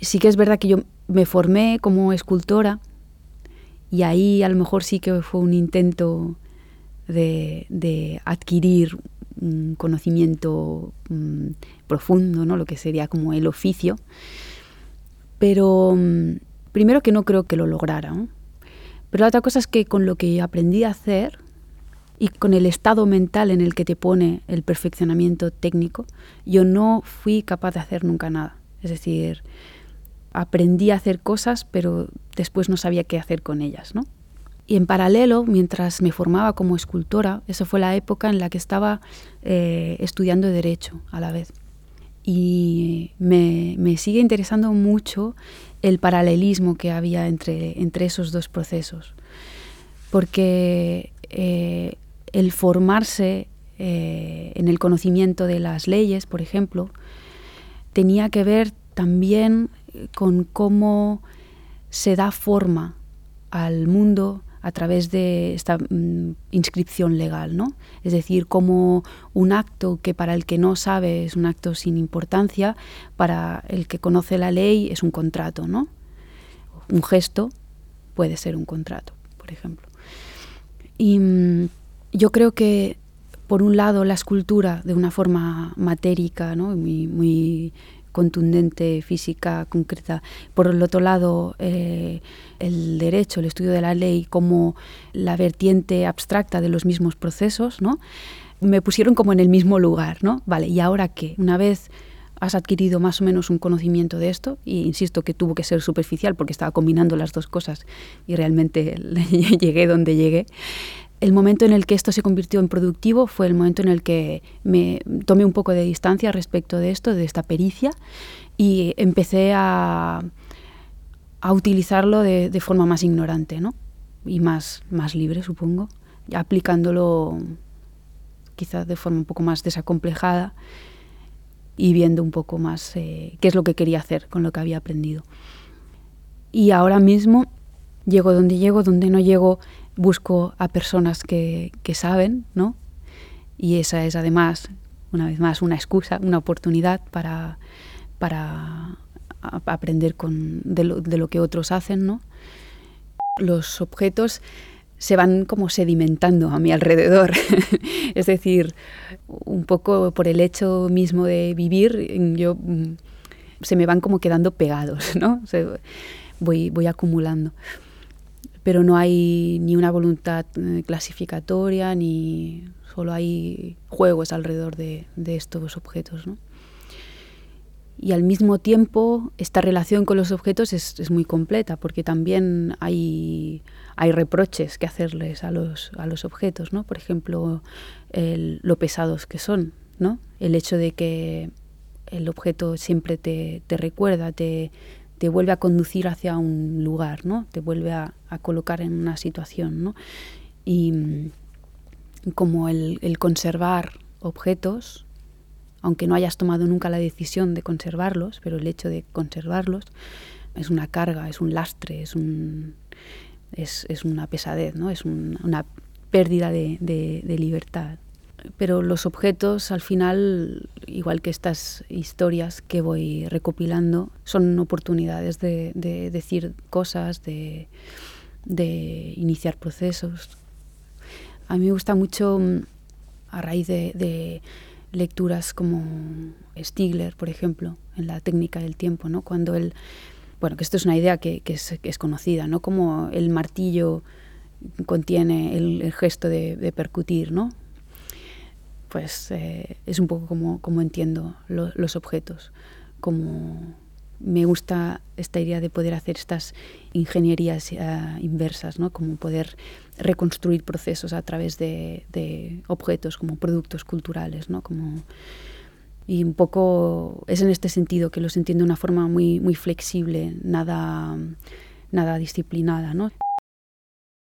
sí que es verdad que yo me formé como escultora y ahí a lo mejor sí que fue un intento de, adquirir un conocimiento mm, profundo, ¿no? lo que sería como el oficio. Pero mm, primero que no creo que lo lograra. Pero la otra cosa es que con lo que aprendí a hacer y con el estado mental en el que te pone el perfeccionamiento técnico, yo no fui capaz de hacer nunca nada. Es decir, aprendí a hacer cosas, pero después no sabía qué hacer con ellas, ¿no? Y en paralelo, mientras me formaba como escultora, esa fue la época en la que estaba eh, estudiando Derecho a la vez. Y me, sigue interesando mucho el paralelismo que había entre, entre esos dos procesos. Porque eh, el formarse eh, en el conocimiento de las leyes, por ejemplo, tenía que ver también con cómo se da forma al mundo a través de esta mm, inscripción legal, ¿no? Es decir, como un acto que para el que no sabe es un acto sin importancia, para el que conoce la ley es un contrato, ¿no? Un gesto puede ser un contrato, por ejemplo. Y mm, yo creo que, por un lado, la escultura de una forma matérica, ¿no? muy contundente, física, concreta. Por el otro lado, eh, el derecho, el estudio de la ley como la vertiente abstracta de los mismos procesos, ¿no? Me pusieron como en el mismo lugar, ¿no? Vale, ¿y ahora qué? Una vez has adquirido más o menos un conocimiento de esto, y insisto que tuvo que ser superficial porque estaba combinando las dos cosas y realmente llegué donde llegué, el momento en el que esto se convirtió en productivo fue el momento en el que me tomé un poco de distancia respecto de esto, de esta pericia, y empecé a, utilizarlo de, forma más ignorante ¿no? y más, más libre, supongo, aplicándolo quizás de forma un poco más desacomplejada y viendo un poco más eh, qué es lo que quería hacer con lo que había aprendido. Y ahora mismo llego donde llego, donde no llego busco a personas que, saben, ¿no? Y esa es además, una vez más, una excusa, una oportunidad para, para aprender con, de, lo, que otros hacen, ¿no? Los objetos se van como sedimentando a mi alrededor. es decir, un poco por el hecho mismo de vivir, yo mm, se me van como quedando pegados, ¿no? voy, voy acumulando pero no hay ni una voluntad eh, clasificatoria, ni solo hay juegos alrededor de, estos objetos. Y al mismo tiempo, esta relación con los objetos es, muy completa, porque también hay, hay, reproches que hacerles a los, a los objetos, ¿no? por ejemplo, lo pesados que son, ¿no? el hecho de que el objeto siempre te, te recuerda, te, te vuelve a conducir hacia un lugar, ¿no? Te vuelve a, colocar en una situación, ¿no? Y mm, como el, conservar objetos, aunque no hayas tomado nunca la decisión de conservarlos, pero el hecho de conservarlos es una carga, es un lastre, es, un, es, una pesadez, ¿no? es una pérdida de libertad pero los objetos al final, igual que estas historias que voy recopilando, son oportunidades de, decir cosas, de, iniciar procesos. A mí me gusta mucho, mm, a raíz de, lecturas como Stigler, por ejemplo, en la técnica del tiempo, ¿no? cuando él, bueno, que esto es una idea que, es, es, conocida, ¿no? como el martillo contiene el, gesto de, de percutir, ¿no? Pues eh, es un poco como, como entiendo los objetos, como me gusta esta idea de poder hacer estas ingenierías eh, inversas, ¿no? como poder reconstruir procesos a través de, objetos como productos culturales, ¿no? como, y un poco es en este sentido que los entiendo de una forma muy, muy flexible, nada, nada disciplinada. ¿no?